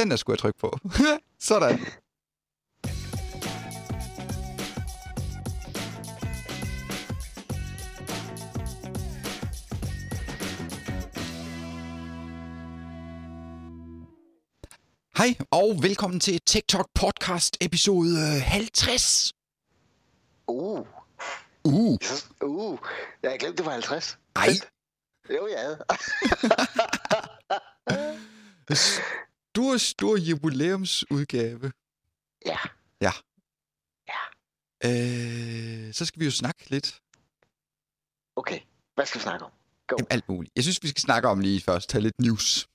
Den der skulle jeg trykke på. Sådan. Hej og velkommen til TikTok podcast episode 50. Uh, Uh, uh, jeg havde glemt, det var 50. ej. Jo, jeg havde. Stor, stor jubilæumsudgave. Ja, Øh, så skal vi jo snakke lidt okay. Hvad skal vi snakke om? Go. om alt muligt. Jeg synes, vi skal snakke om lige først, tage lidt news.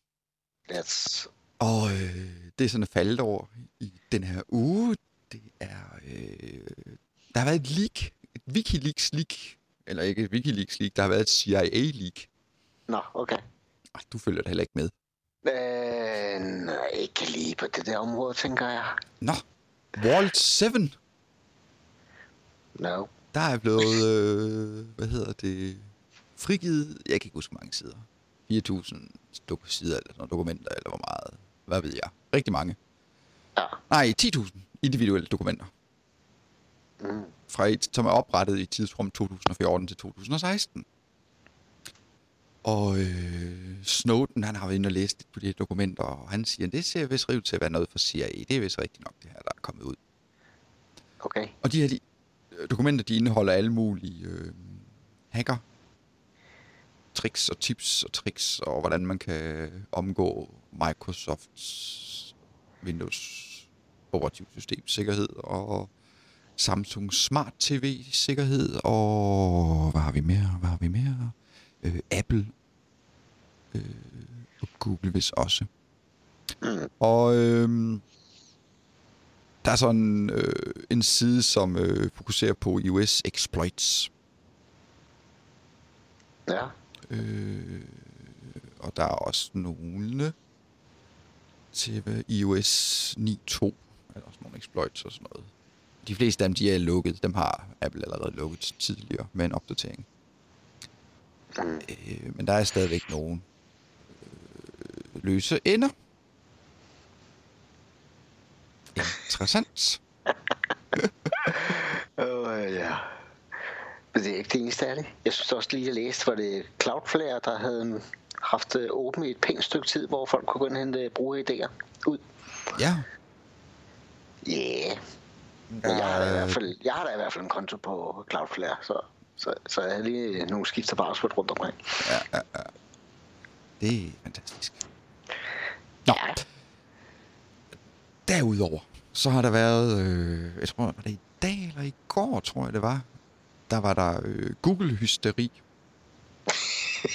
Let's... Og øh, det er sådan faldet over i den her uge. Det er... Øh, der har været et leak. Et Wikileaks leak. Eller ikke et Wikileaks leak. Der har været et CIA leak. Nå, okay. Ej, du følger det heller ikke med. Øh, nej, ikke lige på det der område, tænker jeg. Nå. Vault 7. No. Der er blevet... Øh, hvad hedder det? Frigivet... Jeg kan ikke huske, hvor mange sider. 4.000 dok- sider eller dokumenter, eller hvor meget. Hvad ved jeg? Rigtig mange. Ja. Nej, 10.000 individuelle dokumenter. Mm. fra et, som er oprettet i tidsrum 2014 til 2016. Og øh, Snowden, han har været inde og læst lidt på de her dokumenter, og han siger, at det ser vist ud til at være noget for CIA. Det er vist rigtigt nok, det her, der er kommet ud. Okay. Og de her de, øh, dokumenter, de indeholder alle mulige øh, hacker, tricks og tips og tricks, og hvordan man kan omgå Microsofts Windows operativsystem sikkerhed, og Samsung Smart TV sikkerhed, og hvad har vi mere? Hvad har vi mere? Øh, Apple øh, og Google vist også. Mm. Og øh, der er sådan øh, en side, som øh, fokuserer på iOS exploits. Ja. Øh, og der er også nogle til iOS 9.2. Er der også nogle exploits og sådan noget. De fleste af dem, de er lukket. Dem har Apple allerede lukket tidligere med en opdatering. Øh, men der er stadigvæk nogle øh, løse ender. Interessant. Åh, uh, ja. Men det er ikke det eneste af det. Jeg synes også lige, jeg læste, var det Cloudflare, der havde haft det åbent i et pænt stykke tid, hvor folk kunne gå ind og hente brugeridéer ud. Ja. Ja, yeah. Men jeg, har i hvert fald, jeg har da i hvert fald en konto på Cloudflare, så, så, så jeg har lige nogle skifter password rundt omkring. Ja, ja, ja. Det er fantastisk. Nå. Ja. Derudover, så har der været, øh, jeg tror, var det i dag eller i går, tror jeg det var, der var der øh, Google-hysteri.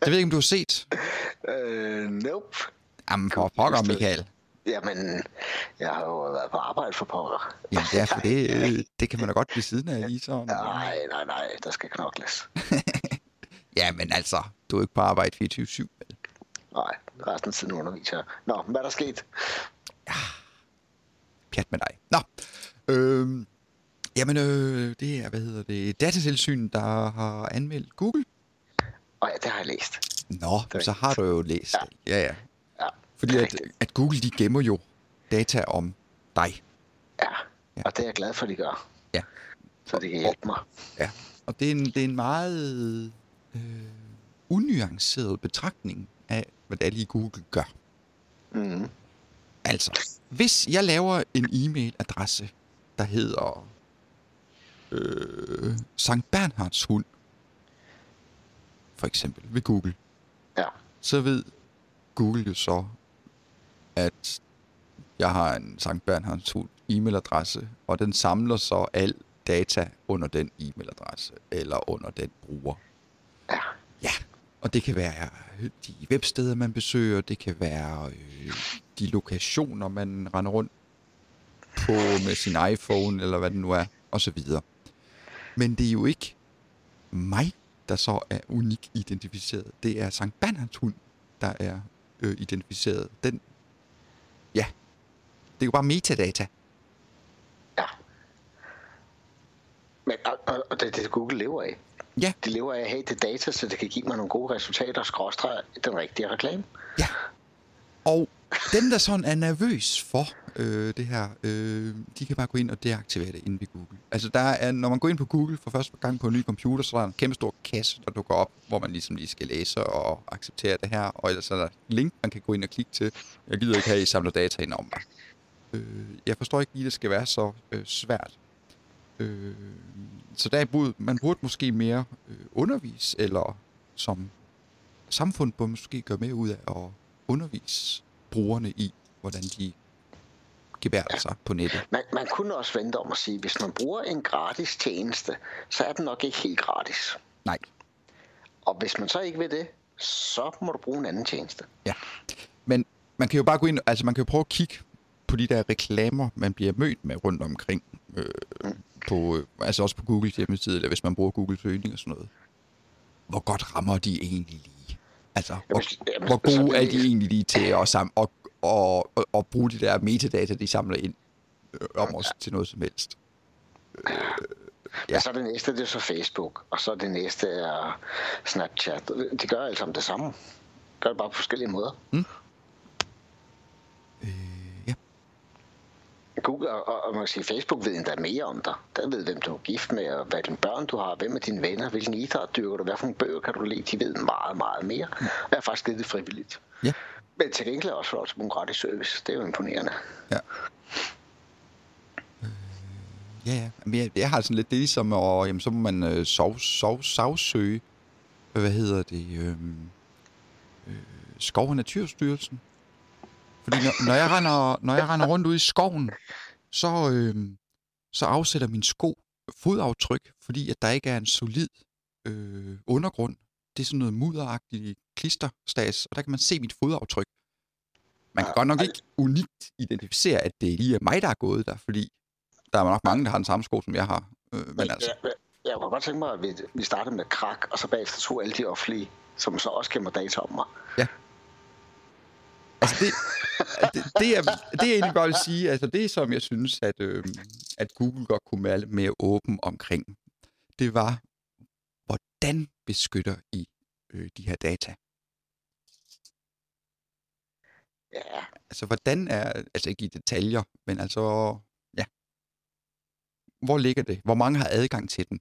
jeg ved ikke, om du har set. Øh, nope. Jamen, for pokker. Michael. Jamen, jeg har jo været på arbejde for pokker. Jamen, det er for det, øh, det kan man da godt blive siden af lige sådan. Nej, nej, nej, der skal knokles. Ja, men altså, du er ikke på arbejde 24-7. vel? Nej, resten af tiden underviser jeg. Nå, hvad er der sket? Pjat med dig. Nå. Øhm, jamen, øh, det er, hvad hedder det, datatilsyn, der har anmeldt Google. Åh ja, det har jeg læst. Nå, så har du jo læst Ja. Ja, ja. Fordi at, at Google, de gemmer jo data om dig. Ja, Ja. og det er jeg glad for, at de gør. Ja. Så det kan hjælpe mig. Ja. Og det er en, det er en meget øh, unuanceret betragtning af, hvad det er lige Google gør. Mm. Altså, hvis jeg laver en e-mailadresse, der hedder øh, Sankt Bernhards hund, for eksempel ved Google, Ja. så ved Google jo så, at jeg har en Sankt Bernhards e-mailadresse, og den samler så al data under den e-mailadresse, eller under den bruger. Ja. Ja, og det kan være de websteder, man besøger, det kan være øh, de lokationer, man render rundt på med sin iPhone, eller hvad det nu er, og så videre. Men det er jo ikke mig, der så er unik identificeret. Det er Sankt Bernhards hund, der er øh, identificeret. Den, det er jo bare metadata. Ja. Men, og, og, og det er det, Google lever af. Ja. De lever af at have det data, så det kan give mig nogle gode resultater, skråstrej den rigtige reklame. Ja. Og dem, der sådan er nervøs for øh, det her, øh, de kan bare gå ind og deaktivere det inde ved Google. Altså, der er, når man går ind på Google for første gang på en ny computer, så er der en kæmpe stor kasse, der dukker op, hvor man ligesom lige skal læse og acceptere det her. Og ellers er der et link, man kan gå ind og klikke til. Jeg gider ikke have, at I samler data ind om mig. Øh, jeg forstår ikke lige, det skal være så øh, svært. Øh, så der burde, man burde måske mere øh, undervise, eller som samfund burde måske gøre mere ud af at undervise brugerne i, hvordan de gebærder sig på nettet. Man, man kunne også vente om at sige, at hvis man bruger en gratis tjeneste, så er den nok ikke helt gratis. Nej. Og hvis man så ikke vil det, så må du bruge en anden tjeneste. Ja, men man kan jo bare gå ind, altså man kan jo prøve at kigge på de der reklamer, man bliver mødt med rundt omkring. Øh, på, øh, altså også på Googles hjemmeside, eller hvis man bruger Google søgning og sådan noget. Hvor godt rammer de egentlig lige? Altså, hvor, jamen, hvor gode er de egentlig lige til at, sammen, og, og, og, og bruge de der metadata, de samler ind øh, om os til noget som helst? Øh, ja. Og så det næste, det er så Facebook, og så det næste er Snapchat. De gør alle sammen det samme. Gør det bare på forskellige måder. Mm. Google og, og man kan sige, Facebook ved endda mere om dig. Der ved, hvem du er gift med, og hvad dine børn du har, hvem er dine venner, hvilken idræt dyrker du, nogle bøger kan du lide. De ved meget, meget mere. Jeg har faktisk givet det frivilligt. Ja. Men til gengæld også for en gratis service. Det er jo imponerende. Ja. Øh, ja, ja. Men jeg, jeg har sådan lidt det ligesom, og jamen, så må man øh, sov, sov, savsøge, hvad hedder det, øh, øh, Skov- og Naturstyrelsen. Fordi når, når, jeg render, når jeg render rundt ude i skoven, så, øh, så afsætter min sko fodaftryk, fordi at der ikke er en solid øh, undergrund. Det er sådan noget mudderagtigt klisterstas, og der kan man se mit fodaftryk. Man kan godt nok ikke unikt identificere, at det lige er mig, der er gået der, fordi der er nok mange, der har den samme sko, som jeg har. Øh, men altså... Jeg, jeg kunne godt tænke mig, at vi, vi startede med krak, og så bagefter tog alle de offentlige, som så også gemmer data om mig. Ja. Altså det, det, det, er, det er egentlig bare vil sige, altså det som jeg synes, at, øh, at Google godt kunne være lidt mere åben omkring, det var, hvordan beskytter I øh, de her data? Ja. Altså hvordan er, altså ikke i detaljer, men altså, ja. Hvor ligger det? Hvor mange har adgang til den?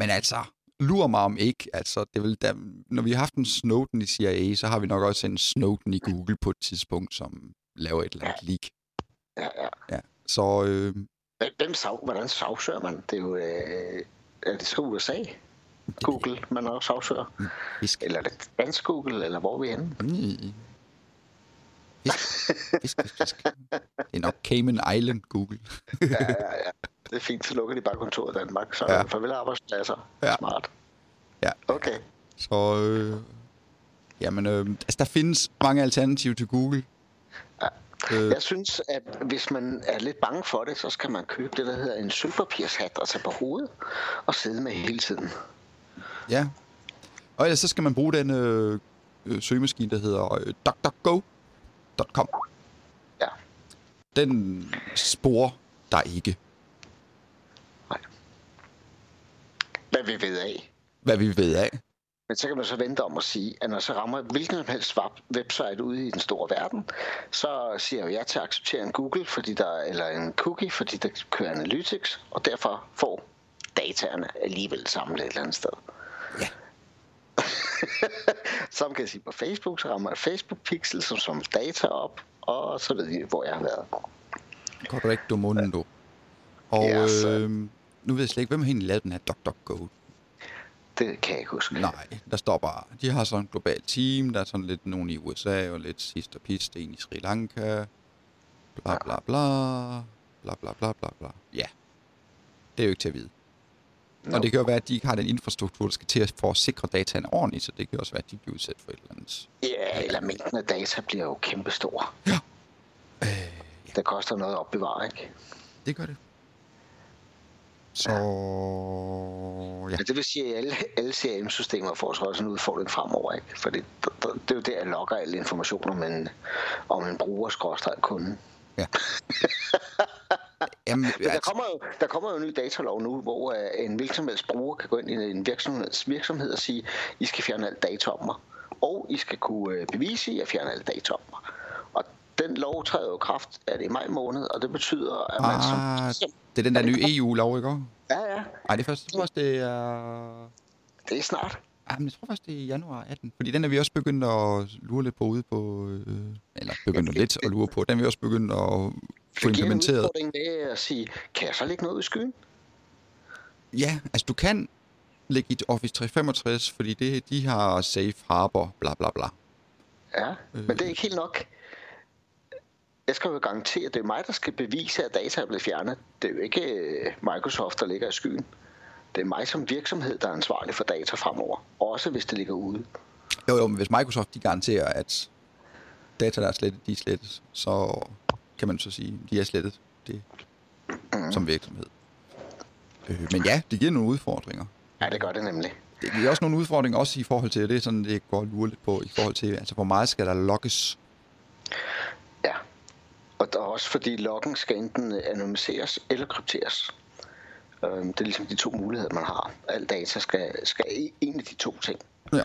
Men altså, lurer mig om ikke. Altså, det vil da, når vi har haft en Snowden i CIA, så har vi nok også en Snowden i Google på et tidspunkt, som laver et eller andet leak. Ja, ja. ja. Så... Øh, Hvem sav, hvordan sagsøger man? Det er jo... Øh, er det så USA? Google, man også sagsøger? Mm, fisk. Eller er det dansk Google, eller hvor er vi henne? Mm. Fisk, fisk, fisk. Det er nok Cayman Island Google. ja, ja, ja det er fint, så lukker de bare kontoret i Danmark. Så ja. farvel arbejdspladser. Ja. Smart. Ja. Okay. Så, øh, jamen, øh, altså, der findes mange alternativer til Google. Ja. Øh. Jeg synes, at hvis man er lidt bange for det, så skal man købe det, der hedder en sølvpapirshat og tage på hovedet og sidde med hele tiden. Ja. Og ellers så skal man bruge den øh, øh, søgemaskine, der hedder øh, duckduckgo.com. Ja. Den spor der ikke. Hvad vi ved af. Hvad vi ved af. Men så kan man så vente om at sige, at når så rammer hvilken som helst website ude i den store verden, så siger jeg ja til at acceptere en Google, fordi der, eller en cookie, fordi der kører Analytics, og derfor får dataerne alligevel samlet et eller andet sted. Ja. som kan jeg sige på Facebook, så rammer jeg Facebook Pixel som, som data op, og så ved vi, hvor jeg har været. Correcto mundo. Og så... øh, nu ved jeg slet ikke, hvem har egentlig lavet den her DuckDuckGo? Det kan jeg ikke huske. Nej, der står bare, de har sådan et globalt team, der er sådan lidt nogen i USA, og lidt sidst og pist, en i Sri Lanka, bla bla bla, bla bla bla bla bla. Ja, det er jo ikke til at vide. No. Og det kan jo være, at de ikke har den infrastruktur, der skal til for at sikre dataen ordentligt, så det kan også være, at de bliver udsat for et eller andet. Ja, eller mængden af data bliver jo kæmpestor. Ja. Øh, ja. Det koster noget at opbevare, ikke? Det gør det. Så ja. ja. Det vil sige, at alle, alle CRM-systemer får så også en udfordring fremover, ikke? For det, det, det er jo der, jeg logger alle informationer om en, om en bruger kunden. Ja. Jamen, Men der, altså... kommer jo, der kommer jo en ny datalov nu, hvor uh, en virksomhedsbruger kan gå ind i en virksomheds virksomhed og sige, I skal fjerne alt data om mig. og I skal kunne øh, bevise, at I har fjernet alle data om mig. Den lov træder jo kraft er det i maj måned, og det betyder, at man Ah, som... det er den der nye EU-lov, ikke? Ja, ja, Ej, det er først, jeg tror det er... det er snart. Ej, men jeg tror faktisk, det er i januar 18. Fordi den er vi også begyndt at lure lidt på ude på... Øh, eller begyndt Ja, lidt at lure på. Den er vi også begyndt at få Det giver en implementeret. med at sige, kan jeg så lægge noget i skyen? Ja, altså du kan lægge i Office 365, fordi det, de har safe harbor, bla bla bla. Ja, men det er ikke helt nok. Jeg skal jo garantere, at det er mig, der skal bevise, at data er blevet fjernet. Det er jo ikke øh, Microsoft, der ligger i skyen. Det er mig som virksomhed, der er ansvarlig for data fremover. Også hvis det ligger ude. Jo, jo, men hvis Microsoft de garanterer, at data, der er slettet, de er slettet, så kan man så sige, de er slettet det som virksomhed. Øh, men ja, det giver nogle udfordringer. Ja, det gør det nemlig. Det giver også nogle udfordringer, også i forhold til, det er sådan, det går lure lidt på, i forhold til, altså hvor meget skal der logges? Og der er også fordi loggen skal enten anonymiseres eller krypteres. Øhm, Det er ligesom de to muligheder, man har. Al data skal, skal i en af de to ting. Ja.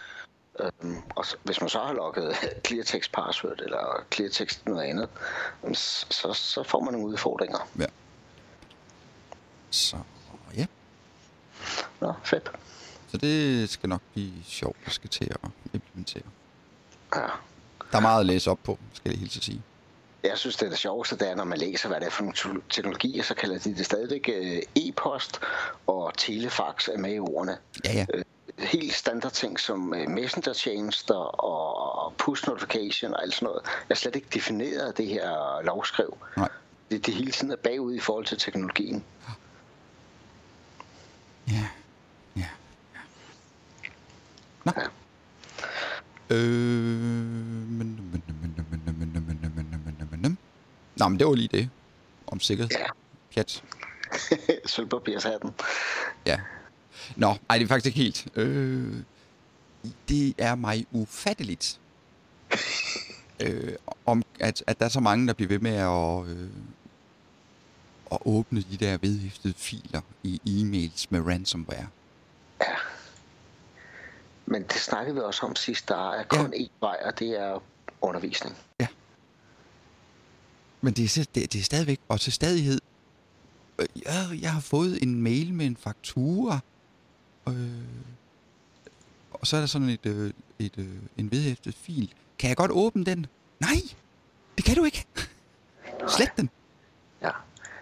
Øhm, og hvis man så har logget cleartext password eller cleartext noget andet, så, så får man nogle udfordringer. Ja. Så ja, Nå, fedt. så det skal nok blive sjovt, at skal til at implementere. Ja. Der er meget at læse op på, skal jeg helt sige. Jeg synes, det er det sjoveste, det er, når man læser, hvad det er for nogle te- teknologier, så kalder de det stadigvæk øh, e-post, og telefax er med i ordene. Ja, ja. helt standard ting som øh, messenger-tjenester og push notification og alt sådan noget, er slet ikke defineret af det her lovskriv. Nej. Det, det hele tiden er bagud i forhold til teknologien. Ja, ja, ja. Nå. Ja. Øh, men, men, men, men, men, men, men, men. Nå, men det var lige det. Om sikkerhed. Ja. Pjat. Sølvpapirshatten. Ja. Nå, ej, det er faktisk ikke helt. Øh, det er mig ufatteligt, øh, om at, at der er så mange, der bliver ved med at, øh, at åbne de der vedhæftede filer i e-mails med ransomware. Ja. Men det snakkede vi også om sidst. Der er kun én vej, og det er undervisning. Men det er, det, det er stadigvæk, og til stadighed, øh, ja, jeg har fået en mail med en faktura, øh, og så er der sådan et, øh, et, øh, en vedhæftet fil. Kan jeg godt åbne den? Nej, det kan du ikke. Slet den. Ja.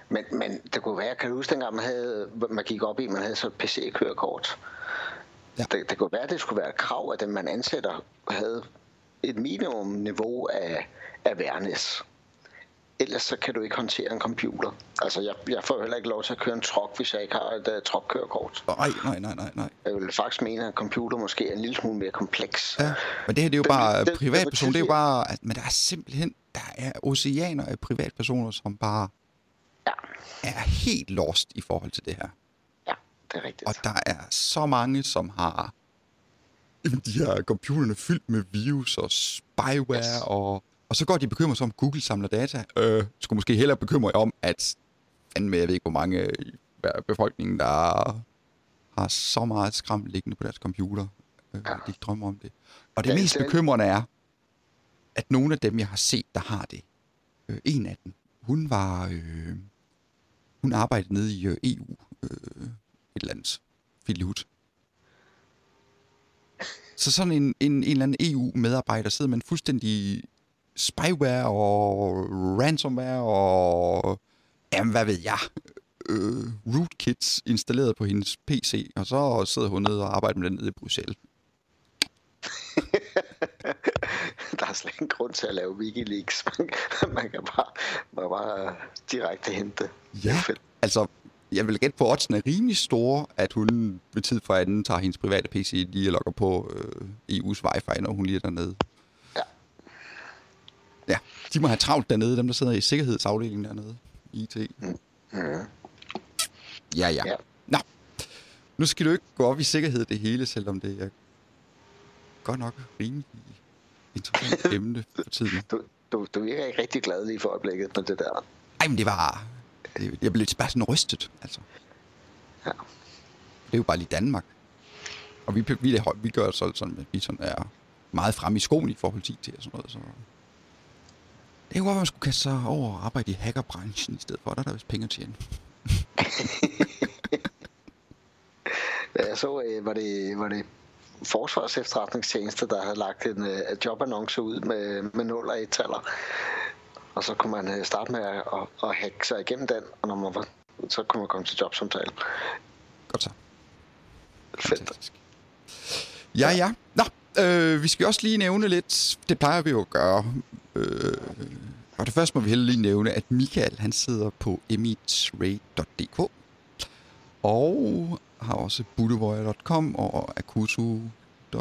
Men, men det kunne være, kan du huske dengang, man, havde, man gik op i, man havde så et PC-kørekort. Ja. Det, det kunne være, det skulle være et krav, at dem, man ansætter, havde et minimum-niveau af awareness. Ellers så kan du ikke håndtere en computer. Altså, jeg, jeg får heller ikke lov til at køre en truck, hvis jeg ikke har et uh, truckkørekort. Nej, nej, nej, nej, nej. Jeg vil faktisk mene, at en computer måske er en lille smule mere kompleks. Ja, men det her det er jo Den- bare den privatperson. Det er jo bare, at, men der er simpelthen, der er oceaner af privatpersoner, som bare Ja, er helt lost i forhold til det her. ja det er rigtigt. Og der er så mange, som har de her computerne fyldt med virus og spyware, Yes. og, og så går de bekymrer sig om, at Google samler data. Øh, skulle måske hellere bekymre om, at fandme, jeg ved ikke, hvor mange i hver- befolkningen, der har så meget skram liggende på deres computer. Øh, Ja. De drømmer om det. Og det Den- mest den- bekymrende er, at nogle af dem, jeg har set, der har det, øh, en af dem, hun var, øh, hun arbejdede nede i øh, EU, øh, et eller andet filhut. Så sådan en, en, en eller anden EU-medarbejder sidder med en fuldstændig spyware og ransomware og, jamen hvad ved jeg, øh, rootkits installeret på hendes PC, og så sidder hun nede og arbejder med den nede i Bruxelles. der er slet ingen grund til at lave Wikileaks. Man, man kan bare, man bare direkte hente. Ja, altså, jeg vil gætte på, at oddsene er rimelig store, at hun ved tid for anden tager hendes private PC lige og logger på øh, EU's wifi, når hun lige er dernede. Ja. De må have travlt dernede, dem der sidder i sikkerhedsafdelingen dernede. IT. Mm. Ja, ja. Ja. Nå, nu skal du ikke gå op i sikkerhed det hele, selvom det er godt nok rimelig interessant emne for tiden. Du, du, du virker ikke rigtig glad lige for øjeblikket på det der. Ej, men det var... det- Jeg blev bare sådan rystet, altså. Ja. Det er jo bare lige Danmark. Og vi, vi, vi gør så sådan, at vi sådan er meget frem i skoen i forhold til IT og sådan noget. Så det kunne godt være, man skulle kaste sig over og arbejde i hackerbranchen i stedet for. Der er der vist penge at tjene. Jeg så, øh, var det, var det Forsvars efterretningstjeneste, der havde lagt en uh, jobannonce ud med, med 0 og 1 taller. Og så kunne man uh, starte med at, at, at hacke sig igennem den, og når man var, så kunne man komme til jobsamtale. Godt så. Fedt. Ja, ja. Nå, øh, vi skal også lige nævne lidt, det plejer vi jo at gøre. Øh, og det første må vi heller lige nævne, at Michael, han sidder på emitrade.dk og har også buddewire.com og akutu.dk,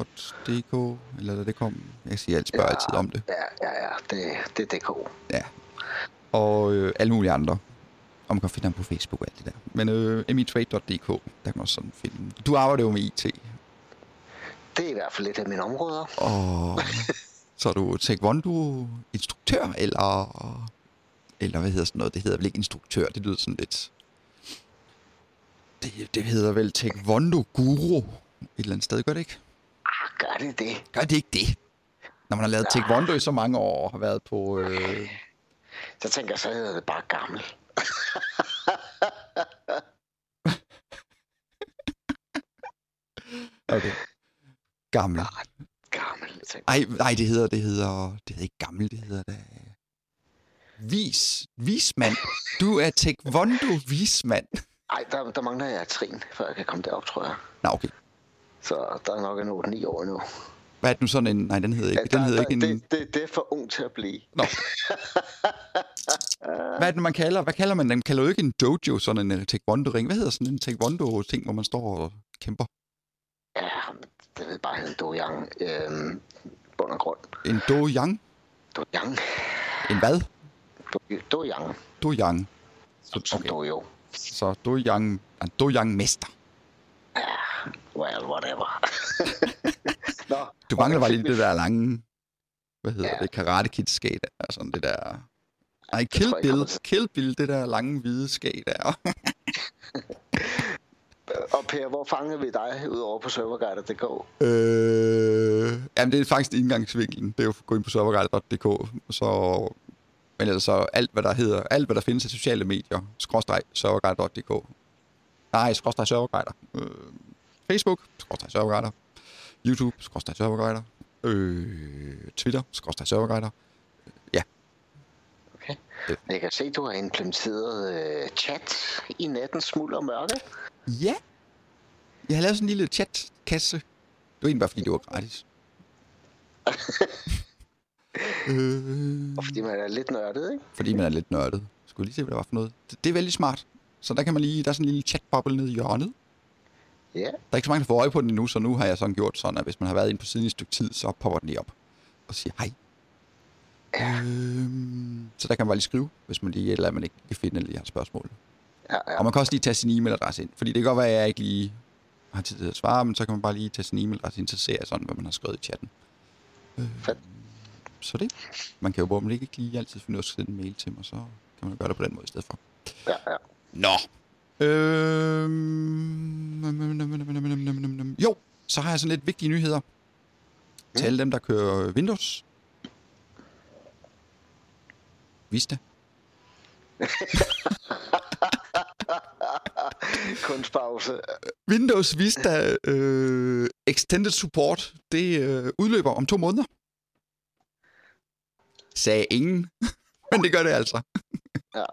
eller da det kom. Jeg siger altid, spørger altid om det. Ja, ja, ja, det, det er DK. Ja. Og øh, alle mulige andre. Og man kan finde ham på Facebook og alt det der. Men øh, emitrade.dk, der kan man også sådan finde. Du arbejder jo med IT, Det er i hvert fald lidt af mine områder. og så er du taekwondo-instruktør, eller, eller hvad hedder sådan noget? Det hedder vel ikke instruktør, det lyder sådan lidt... Det, det hedder vel taekwondo-guru et eller andet sted, gør det ikke? Ah, gør det det? Gør det ikke det? Når man har lavet taekwondo i så mange år, og har været på... Øh, Så tænker jeg, så hedder det bare gammel. okay. Gammel. Tænker. Ej, nej, det hedder, det hedder, det hedder ikke gammel, det hedder da... Vis, vismand. Du er taekwondo-vismand. Ej, der, der mangler jeg et trin, før jeg kan komme derop, tror jeg. Nå, okay. Så der er nok en 8-9 år nu. Hvad er det nu sådan en... Nej, den hedder ikke, Ja, den der, hedder der, ikke en... det, det, det er for ung til at blive. Nå. Hvad er det, man kalder? Hvad kalder man den? Kalder jo ikke en dojo, sådan en uh, taekwondo-ring. Hvad hedder sådan en taekwondo-ting, hvor man står og kæmper? Ja, det ved bare hedde Dojang. Øhm, bund og grund. En do-yang? Dojang. En hvad? Do- Dojang. Do-yang. Som, som okay. dojo. Så do-yang... en do-yang-mester. Well, whatever. Nå, Du mangler bare lige det der lange... Hvad hedder Ja. det? Karate Kid skate. Altså det der... Nej, Kill Bill. Kill Bill, det der lange hvide skate der. Per, hvor fangede vi dig udover på serverguider.dk? Øh, jamen, det er faktisk indgangsvinklen. Det er jo at gå ind på serverguide.dk, så men ellers så alt, hvad der hedder, alt, hvad der findes af sociale medier, skråstreg serverguide.dk. Nej, skråstreg serverguider. Øh, Facebook, skråstreg serverguider. YouTube, skråstreg serverguider. Øh, Twitter, skråstreg serverguider. Okay. Jeg kan se, du har implementeret øh, chat i nattens smuld og mørke. Ja. Jeg har lavet sådan en lille chatkasse. Det var egentlig bare, fordi det var gratis. øh, Og fordi man er lidt nørdet, ikke? fordi man er lidt nørdet. Skulle lige se, hvad det var for noget. Det, det er vældig smart. Så der kan man lige, der er sådan en lille chatboble nede i hjørnet. Ja. Der er ikke så mange, der får øje på den endnu, så nu har jeg sådan gjort sådan, at hvis man har været inde på siden i et stykke tid, så popper den lige op og siger hej. Øhm, så der kan man bare lige skrive, hvis man lige, eller man ikke kan finde, eller lige har et spørgsmål. Ja, ja. Og man kan også lige tage sin e-mailadresse ind, fordi det kan godt være, at jeg ikke lige har tid til at svare, men så kan man bare lige tage sin så ser jeg sådan, hvad man har skrevet i chatten. Øh, Fedt. så det. Man kan jo bare ikke lige altid finde ud af at sende en mail til mig, så kan man gøre det på den måde i stedet for. ja, ja. Nå. Øhm... Jo, så har jeg sådan lidt vigtige nyheder til alle dem, der kører Windows. Vista. Kunstpause. Windows Vista øh, Extended Support, det øh, udløber om to måneder. Sagde ingen, men det gør det altså. Ja.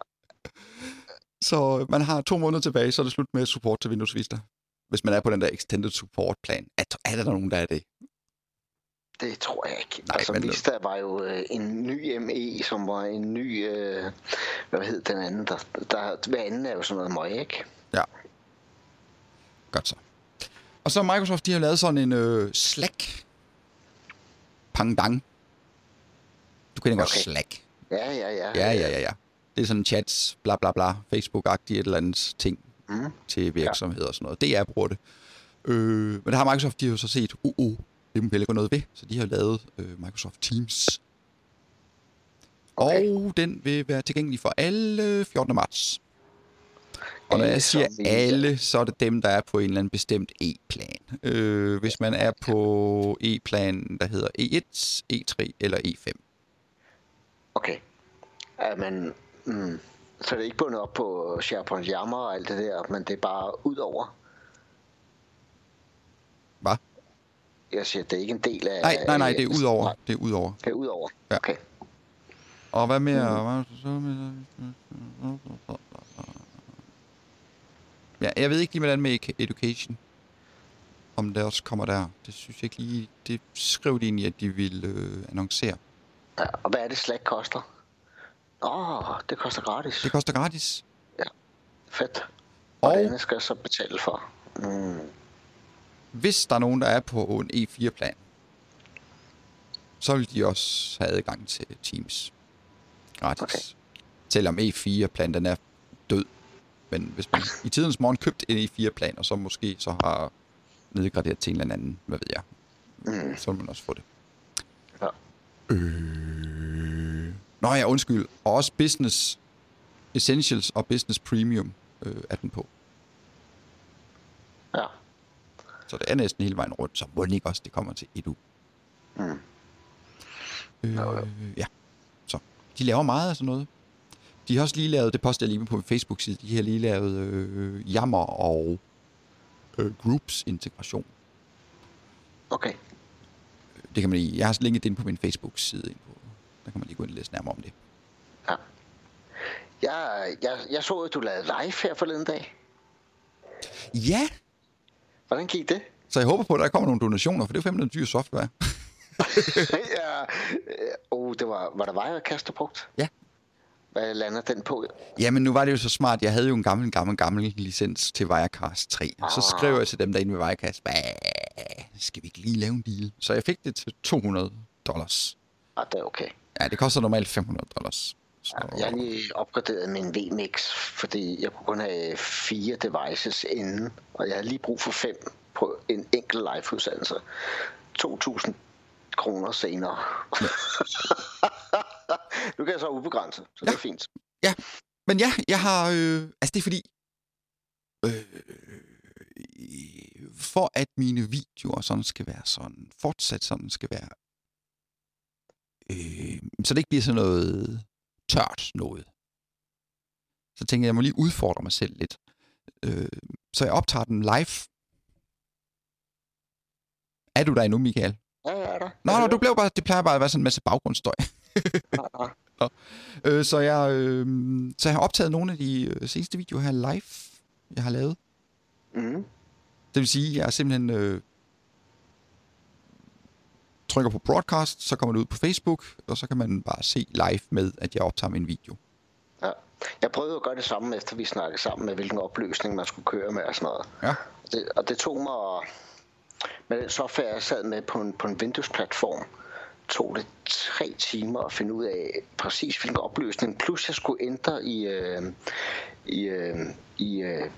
Så man har to måneder tilbage, så er det slut med support til Windows Vista. Hvis man er på den der Extended Support plan. Er, er der nogen, der er det? Det tror jeg ikke. Nej, altså, men- Vista var jo øh, en ny ME, som var en ny... Øh, hvad hed den anden? Der, der, hver anden er jo sådan noget møg, ikke? Ja. Godt så. Og så Microsoft, de har lavet sådan en øh, Slack pangdang. Du kender godt Okay. Slack. Ja, ja, ja. Ja, ja, ja, ja. Det er sådan chats, bla bla bla, Facebook-agtigt et eller andet ting Mm. til virksomheder og sådan noget. Det er bruger det. Øh, men det har Microsoft, de har jo så set, uh, uh, det må vi heller gøre noget ved. Så de har lavet øh, Microsoft Teams. Okay. Og den vil være tilgængelig for alle 14. marts. Og når jeg siger alle, så er det dem, der er på en eller anden bestemt E-plan. Øh, hvis man er på E-plan, der hedder E1, E3 eller E E5. Okay. Ja, men, mm, så er det ikke bundet op på SharePoint Yammer og alt det der, men det er bare ud over. Hvad? Jeg siger, det er ikke en del af... Nej, nej, nej, det er ud over. Det er ud over. det er ud over. Ja. Okay. Og hvad mere? Hvad er det så med? Ja, jeg ved ikke lige, hvordan med education. Om det også kommer der. Det synes jeg ikke lige... Det skrev de egentlig, at de ville øh, annoncere. Ja, og hvad er det, Slack koster? Åh, oh, det koster gratis. Det koster gratis. Fedt. Og, Og- det andet skal jeg så betale for. Mm. Hvis der er nogen, der er på en E4-plan, så vil de også have adgang til Teams. Gratis. Okay. Selvom E4-plan, den er død. Men hvis man i tidens morgen købt en E4-plan, og så måske så har nedgraderet til en eller anden, hvad ved jeg, Mm. så vil man også få det. Ja. Øh... Nå ja, undskyld. Og også Business Essentials og Business Premium øh, er den på. ja. Så det er næsten hele vejen rundt, så må ikke også, det kommer til Edu. Mm. Øh, jo. ja, så de laver meget af sådan noget. De har også lige lavet, det postede jeg lige på min Facebook-side, de har lige lavet øh, jammer og øh, groups integration. Okay. Det kan man lige, jeg har linket det ind på min Facebook-side. Der kan man lige gå ind og læse nærmere om det. Ja. Jeg, jeg, jeg så, at du lavede live her forleden dag. Ja, Hvordan gik det? så jeg håber på, at der kommer nogle donationer, for det er jo fandme noget dyr software. ja. øh, Oh, det var, var der Wirecast, du brugt? Ja. Hvad lander den på? Jamen, nu var det jo så smart. Jeg havde jo en gammel, gammel, gammel licens til Wirecast 3. Så Ah. skrev jeg til dem derinde ved Wirecast, skal vi ikke lige lave en deal? Så jeg fik det til 200 dollars. Ah, det er okay. Ja, det koster normalt 500 dollars. Så, Jeg har lige opgraderet min VMix, fordi jeg kunne kun have fire devices inden, og jeg havde lige brug for fem på en enkelt live-udsendelse. 2.000 kroner senere. nu kan jeg så ubegrænset, så det er fint. Men ja, jeg har... Øh, altså, det er fordi... Øh, for at mine videoer sådan skal være sådan, fortsat sådan skal være, øh, så det ikke bliver sådan noget tørt noget. Så tænker jeg, jeg må lige udfordre mig selv lidt. Øh, så jeg optager den live. Er du der endnu, Michael? Ja, ja, er der. Nå, nå, du blev bare, det plejer bare at være sådan en masse baggrundsstøj. Ja, ja. Øh, så, jeg, øh, så jeg har optaget nogle af de øh, seneste videoer her live, jeg har lavet. Mm. Det vil sige, at jeg simpelthen øh, trykker på broadcast, så kommer det ud på Facebook, og så kan man bare se live med, at jeg optager min video. Ja. Jeg prøvede at gøre det samme, efter vi snakkede sammen med, hvilken opløsning man skulle køre med og sådan noget. Ja. Det, og det tog mig, med den software, jeg sad med på en, på en Windows-platform, tog det tre timer at finde ud af præcis hvilken opløsning. Plus jeg skulle ændre i, øh, i, øh, i, øh,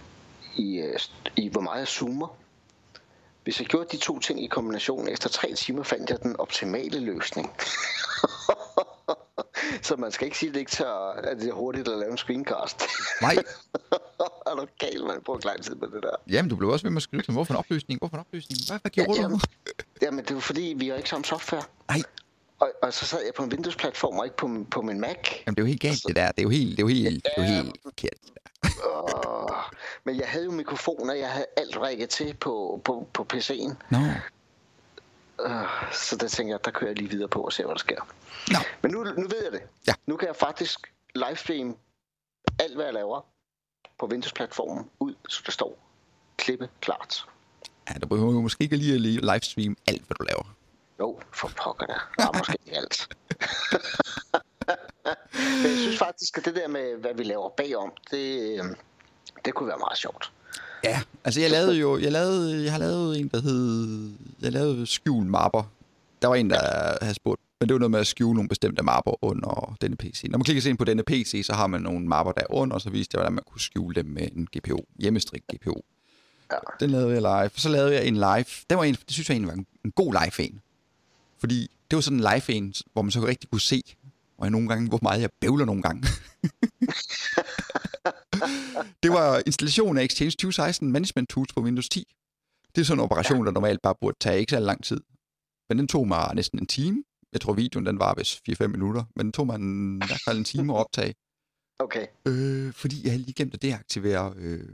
i, øh, i, hvor meget jeg zoomer. Hvis jeg gjorde de to ting i kombination, efter tre timer fandt jeg den optimale løsning. Så man skal ikke sige, at det ikke tager, at det er hurtigt at lave en screencast. Nej, er du gal, man bruger lang tid på det der. jamen du blev også ved med at skrive til hvorfor en opløsning, hvorfor en opløsning, hvad, hvad gjorde Ja, du? jamen. Jamen, det jo fordi, vi har ikke samme software. Nej, Og, og så sad jeg på en Windows-platform og ikke på, på min Mac. jamen det er jo helt galt det der, det er jo helt, det er jo helt, det er jo helt forkert. men jeg havde jo mikrofoner, jeg havde alt rækket til på, på, på PC'en. Nå, Uh, så der tænker jeg, der kører jeg lige videre på og ser, hvad der sker. Nå. Men nu, nu ved jeg det. Ja. Nu kan jeg faktisk livestream alt, hvad jeg laver på Windows-platformen ud, så det står klippe klart. ja, du behøver jo måske ikke lige at livestream alt, hvad du laver. Jo, for pokker der. Der er måske ikke alt. Men jeg synes faktisk, at det der med, hvad vi laver bagom, det, øh, det kunne være meget sjovt. Ja, altså jeg lavede jo, jeg lavede, jeg har lavet en, der hed, jeg lavede skjul mapper. Der var en, der havde spurgt, men det var noget med at skjule nogle bestemte mapper under denne PC. Når man klikker ind på denne PC, så har man nogle mapper der under, og så viste jeg, hvordan man kunne skjule dem med en GPO, hjemmestrik GPO. Ja. Den lavede jeg live. Så lavede jeg en live. Det, var en, det synes jeg egentlig var en, en god live en. Fordi det var sådan en live en, hvor man så rigtig kunne se, og jeg nogle gange, hvor meget jeg bævler nogle gange. det var installation af Exchange 2016 Management Tools på Windows 10. Det er sådan en operation, der normalt bare burde tage ikke så lang tid. Men den tog mig næsten en time. Jeg tror, videoen den var vist 4-5 minutter, men den tog mig en, i hvert fald en time at optage. Okay. Øh, fordi jeg havde lige glemt at deaktivere øh,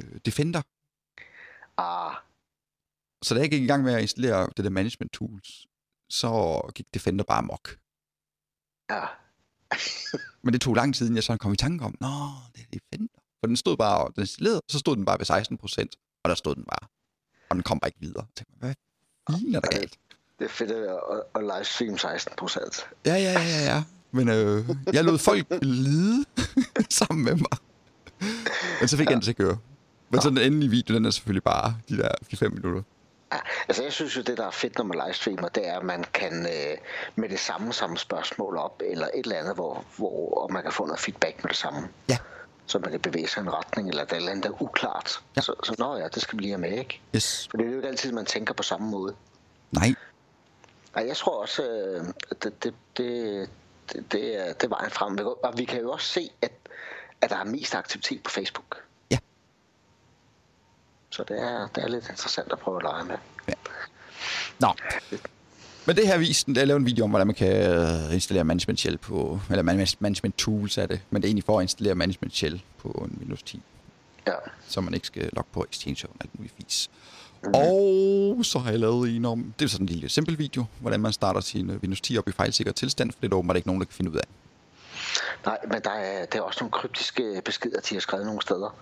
øh, Defender. Ah, Så da jeg gik i gang med at installere det der management tools, så gik Defender bare mok. ja. Men det tog lang tid, inden jeg sådan kom i tanke om, nå, det er Defender. For den stod bare, den installerede, så stod den bare ved 16 procent, og der stod den bare. Og den kom bare ikke videre. Jeg tænkte, hvad fint er der galt? Det er fedt at, at, livestream 16 procent. Ja, ja, ja, ja, ja. Men øh, jeg lod folk lide sammen med mig. Men så fik ja. jeg den til at køre. Men så den endelige video, den er selvfølgelig bare de der 4-5 minutter. Ja, altså jeg synes jo, det der er fedt, når man livestreamer, det er, at man kan øh, med det samme samme spørgsmål op, eller et eller andet, hvor, hvor og man kan få noget feedback med det samme. Ja. Så man kan bevæge sig i en retning, eller der er et eller andet, der er uklart. Ja. Så, så nå ja, det skal vi lige have med, ikke? Yes. For det er jo ikke altid, man tænker på samme måde. Nej. Og jeg tror også, øh, det, det, det, det, det, er, det er vejen frem. Og vi kan jo også se, at, at der er mest aktivitet på Facebook. Ja. Så det er, det er lidt interessant at prøve at lege med. Nå. Men det her viste, jeg lavede en video om, hvordan man kan øh, installere management shell på, eller man- management tools er det, men det er egentlig for at installere management shell på en Windows 10, Ja. så man ikke skal logge på Exchange og alt muligt fis. Og så har jeg lavet en om, det er sådan en lille simpel video, hvordan man starter sin øh, Windows 10 op i fejlsikker tilstand, for det er der åbenbart ikke nogen, der kan finde ud af. Nej, men der er, der er også nogle kryptiske beskeder, de har skrevet nogle steder.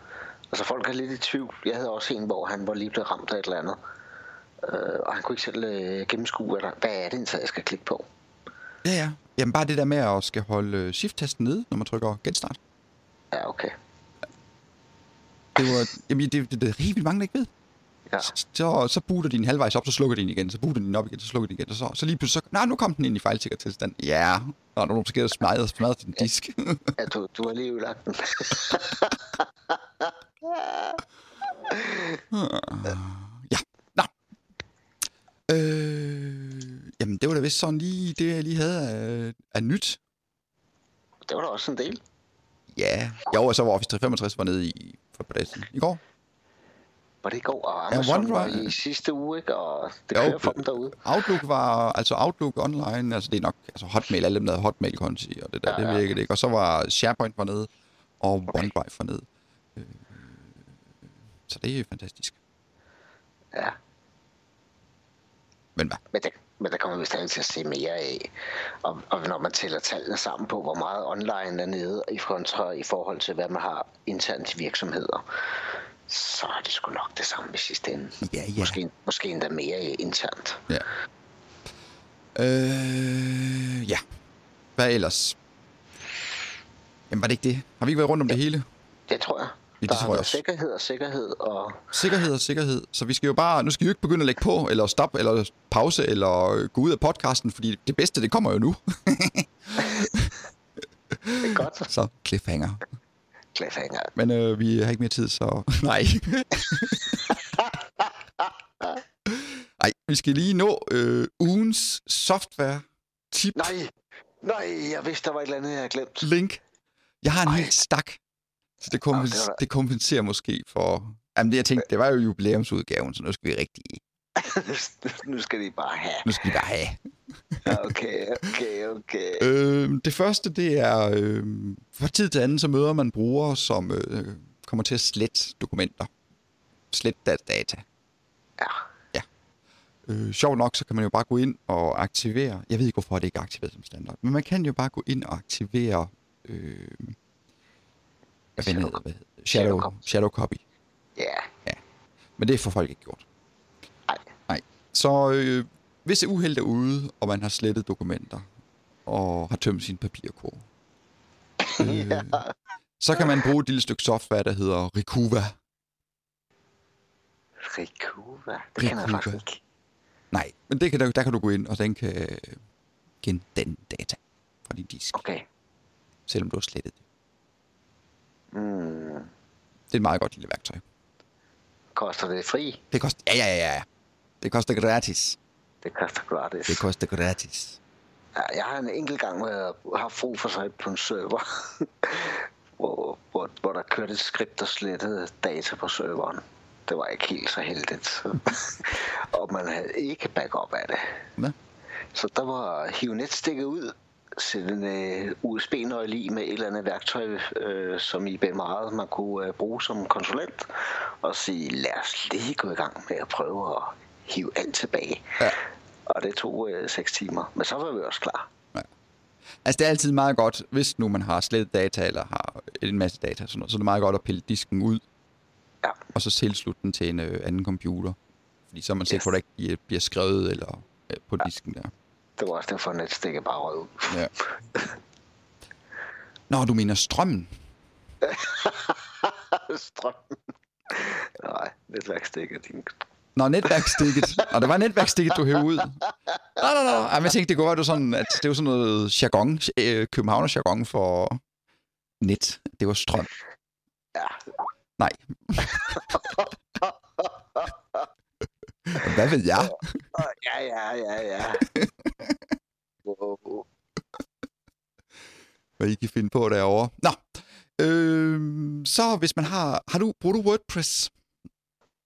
Altså folk er lidt i tvivl. Jeg havde også en, hvor han var lige blevet ramt af et eller andet. Øh, og han kunne ikke selv øh, gennemskue, eller, hvad er det jeg skal klikke på. Ja, ja. Jamen bare det der med at skal holde øh, shift-tasten nede, når man trykker genstart. Ja, okay. Det var, jamen, det, det, det er helt vildt mange, der ikke ved. Ja. Så, så booter din halvvejs op, så slukker den igen, så booter den op igen, så slukker den igen, og så, så lige pludselig, så, nej, nu kom den ind i fejlsikker tilstand. Ja, og der er nogen, der skal smadre, smadre din disk. ja du, du har lige ødelagt den. ja, nå. Øh, jamen, det var da vist sådan lige det, jeg lige havde af, af nyt. det var da også en del. Ja, jo, og så var Office 365 var nede i for et par dage siden. I går? Var det i går? Og Ja, Amazon var OneDrive- i sidste uge, ikke? Og det Jo, kører for dem derude. Outlook var, altså Outlook online, altså det er nok, altså Hotmail, alle dem der havde Hotmail-konti, og det der, Ja, det ja. virkede ikke. Og så var SharePoint var nede, og Okay. OneDrive var nede. Så det er fantastisk. Ja. Men hvad? Men der, men der kommer vi stadig til at se mere af. Og, og når man tæller tallene sammen på, hvor meget online er nede i, kontra, i forhold til, hvad man har internt i virksomheder, så er det sgu nok det samme i sidste ende. Ja, ja. Måske, måske endda mere internt. Ja. Øh, ja. Hvad ellers? Jamen var det ikke det? Har vi ikke været rundt om det hele? Det tror jeg. Det der tror jeg også. sikkerhed og sikkerhed og... Sikkerhed og sikkerhed. Så vi skal jo bare, nu skal vi jo ikke begynde at lægge på, eller stoppe, eller pause, eller øh, gå ud af podcasten, fordi det bedste, det kommer jo nu. Det er godt. Så cliffhanger. Cliffhanger. Men øh, vi har ikke mere tid, så nej. Ej, vi skal lige nå øh, ugens software tip Nej, nej, jeg vidste, der var et eller andet, jeg havde glemt. link. Jeg har en Ej. hel stak, så det, kompens- det var det kompenserer måske for... Jamen det jeg tænkte, det var jo jubilæumsudgaven, så nu skal vi rigtig... nu skal de bare have. Nu skal vi bare have. Ja, Okay, okay, okay. Øh, det første, det er, øh, fra tid til anden, så møder man brugere, som øh, kommer til at slette dokumenter. Slet data. Ja, Øh, sjovt nok, så kan man jo bare gå ind og aktivere. Jeg ved ikke, hvorfor det ikke er aktiveret som standard. Men man kan jo bare gå ind og aktivere... Øh, hvad Shadow- hedder det? Shadow, Shadow copy. shadow copy. ja, Men det får folk ikke gjort. nej. Nej. Så øh, hvis et uheld er ude, og man har slettet dokumenter, og har tømt sin papirkurve, øh, så kan man bruge et lille stykke software, der hedder Rikuva. Rikuva. Det kender jeg Rikuva. faktisk ikke. Nej, men det kan der, der kan du gå ind, og den kan øh, gendanne data fra din disk, Okay. selvom du har slettet det. Mm. Det er et meget godt lille værktøj. Koster det fri? Det koster... Ja, ja, ja, ja. Det koster gratis. Det koster gratis. Det koster gratis. Ja, jeg har en enkelt gang haft brug for sig på en server, hvor, hvor hvor, der kørte et skript, der slettede data på serveren. Det var ikke helt så heldigt. og man havde ikke backup af det. Hvad? Så der var hive netstikket ud, sætte en uh, USB-nøgle i med et eller andet værktøj, uh, som I meget man kunne uh, bruge som konsulent, og sige, lad os lige gå i gang med at prøve at hive alt tilbage. Ja. Og det tog uh, 6 timer, men så var vi også klar. Altså, det er altid meget godt, hvis nu man har slettet data, eller har en masse data, sådan noget, så er det meget godt at pille disken ud, Ja, og så tilslutte den til en øh, anden computer. Fordi så er man sikker Yes. på, at der ikke bliver- skrevet eller, øh, på disken der. Det var også derfor, at netstikket bare rød ud. Ja. Nå, du mener strømmen? Strøm. Nej, netværkstikket. Nå, netværkstikket. Nå, det var netværkstikket, du hævde ud. Nå, nå, nå. Ej, men jeg tænkte, det kunne være, det var sådan, at det var sådan noget jargon, øh, Københavner jargon for net. Det var strøm. Ja, Nej. Hvad ved jeg? ja, ja, ja, ja. Wow. Hvad I kan finde på derovre. Nå. Øh, så hvis man har... Har du... Bruger du WordPress?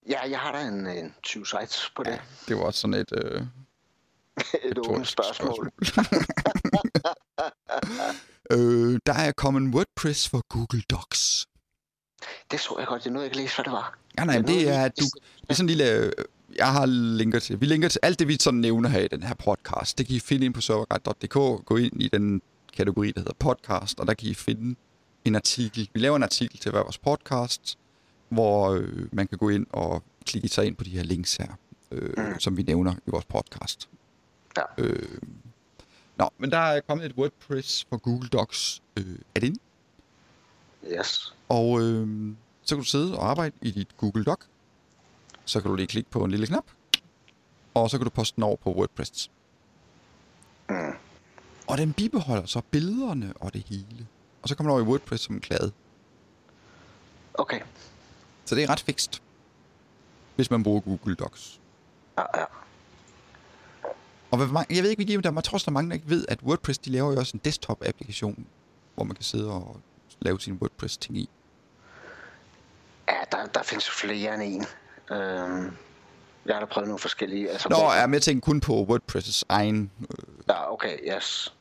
Ja, jeg har da en, en 20 sites på det. Det var også sådan et... Øh, Et åbent spørgsmål. øh, der er kommet WordPress for Google Docs. Det så jeg godt. Det nåede jeg ikke læse, hvad det var. Ja, nej, men det er, du, det er sådan en lille... Jeg har linker til. Vi linker til alt det, vi sådan nævner her i den her podcast. Det kan I finde ind på serverguide.dk. Gå ind i den kategori, der hedder podcast, og der kan I finde en artikel. Vi laver en artikel til hver vores podcast, hvor øh, man kan gå ind og klikke sig ind på de her links her, øh, Mm. som vi nævner i vores podcast. Ja. Øh, nå, men der er kommet et WordPress for Google Docs. Øh, er det inde? Yes. Og øh, så kan du sidde og arbejde i dit Google Doc. Så kan du lige klikke på en lille knap. Og så kan du poste den over på WordPress. Mm. Og den bibeholder så billederne og det hele. Og så kommer du over i WordPress som en klade. Okay. Så det er ret fikst. Hvis man bruger Google Docs. Ja, ja. Og hvad jeg ved ikke, hvad der tror, også, der er mange, der ikke ved, at WordPress de laver jo også en desktop-applikation, hvor man kan sidde og lave sin WordPress-ting i. Ja, der, der findes jo flere end en. Øhm, jeg har da prøvet nogle forskellige. Altså, Nå, hvor- jeg er med tænke kun på WordPress' egen Ja, okay, yes.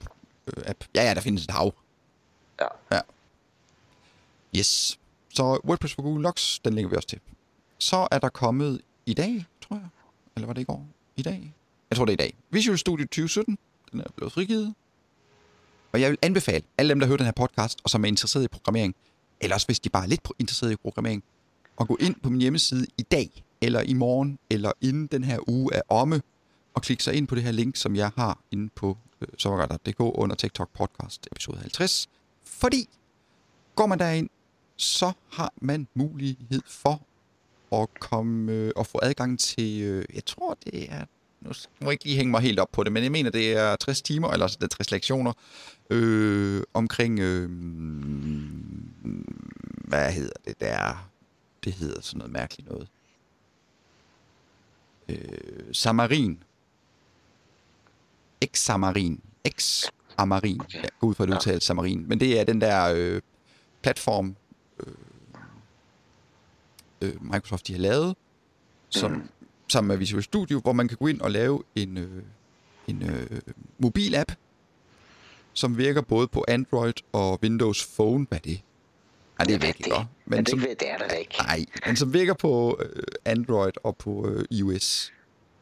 øh, app. Ja, ja, der findes et hav. Ja. Yes. Så WordPress for Google Docs, den lægger vi også til. Så er der kommet i dag, tror jeg. Eller var det i går? I dag? Jeg tror, det er i dag. Visual Studio 2017. Den er blevet frigivet. Og jeg vil anbefale alle dem, der hører den her podcast, og som er interesseret i programmering, eller også hvis de bare er lidt interesseret i programmering, at gå ind på min hjemmeside i dag, eller i morgen, eller inden den her uge er omme, og klikke sig ind på det her link, som jeg har inde på øh, sommerguide.dk under TikTok podcast episode 50. Fordi går man derind, så har man mulighed for at komme øh, og få adgang til, øh, jeg tror det er, nu må jeg ikke lige hænge mig helt op på det, men jeg mener det er 60 timer, eller det er 60 lektioner, øh, omkring, øh, mm, hvad hedder det der, det hedder sådan noget mærkeligt noget. Øh, Samarin. X-Samarin. X-Amarin. Okay. Jeg går ud fra at Ja. udtale Samarin. Men det er den der øh, platform, øh, øh, Microsoft de har lavet, som, Mhm. sammen med Visual Studio, hvor man kan gå ind og lave en, øh, en øh, mobil-app, som virker både på Android og Windows Phone. Hvad er det? Nej, det er væk, ikke? Men Men det, som, det er der da ikke. nej, men som virker på øh, Android og på øh, iOS.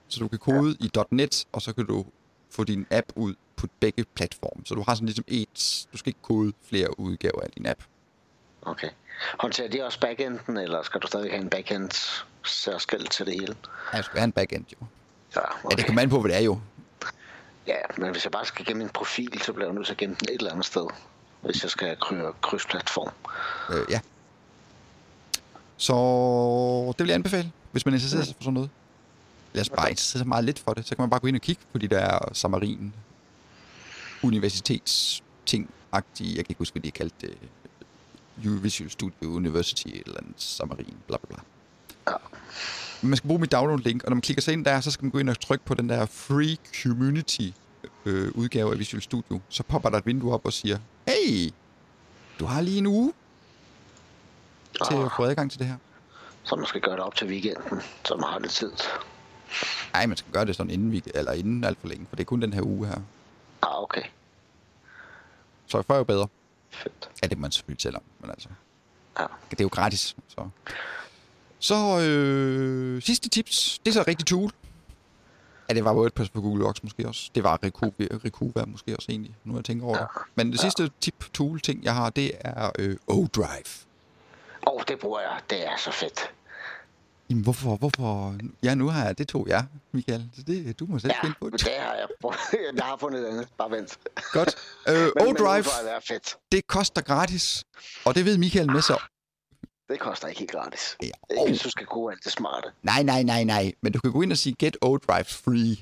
Så du kan kode ja. i .NET, og så kan du få din app ud på begge platforme. Så du har sådan ligesom et... Du skal ikke kode flere udgaver af din app. Okay. Håndterer de også backenden, eller skal du stadig have en backend særskilt til det hele? Ja, det skal være en backend, jo. Ja, Okay. Ja, det kommer an på, hvad det er jo. ja, men hvis jeg bare skal gemme en profil, så bliver jeg nødt til at gemme den et eller andet sted. Hvis jeg skal køre krydsplatform. Øh, ja. Så det vil jeg anbefale, hvis man interesserer sig for sådan noget. Lad os bare interessere sig meget lidt for det. Så kan man bare gå ind og kigge på de der Samarin universitetsting agtige Jeg kan ikke huske, hvad de kaldt det. Visual Studio University eller en Samarin, bla bla bla. Ja. Man skal bruge mit download-link, og når man klikker sig ind der, så skal man gå ind og trykke på den der Free Community øh, udgave af Visual Studio. Så popper der et vindue op og siger, hey, du har lige en uge til at få adgang til det her. Så man skal gøre det op til weekenden, så man har lidt tid. Nej, man skal gøre det sådan inden, vi, eller inden alt for længe, for det er kun den her uge her. Ah, okay. Så før jo bedre. Fedt. Ja, det må man selvfølgelig selv om, men altså, Ja. det er jo gratis. Så, så øh, sidste tips, det er så et rigtigt tool. Ja, det var WordPress på Google Docs måske også. Det var Recuva, måske også egentlig, nu jeg tænker over det. Men det sidste tip, tool, ting jeg har, det er øh, ODrive. Åh, oh, det bruger jeg. Det er så fedt. Jamen, hvorfor, hvorfor? Ja, nu har jeg, det tog jeg, Michael. Så det, du må selv Ja, finde på det. det har jeg. Jeg har fundet et andet. Bare vent. Godt. Øh, Men- ODrive, fedt. det koster gratis. Og det ved Michael med sig. Det koster ikke helt gratis. Ja, Ikke hvis du skal bruge alt det smarte. Nej, nej, nej, nej. Men du kan gå ind og sige, get ODrive free.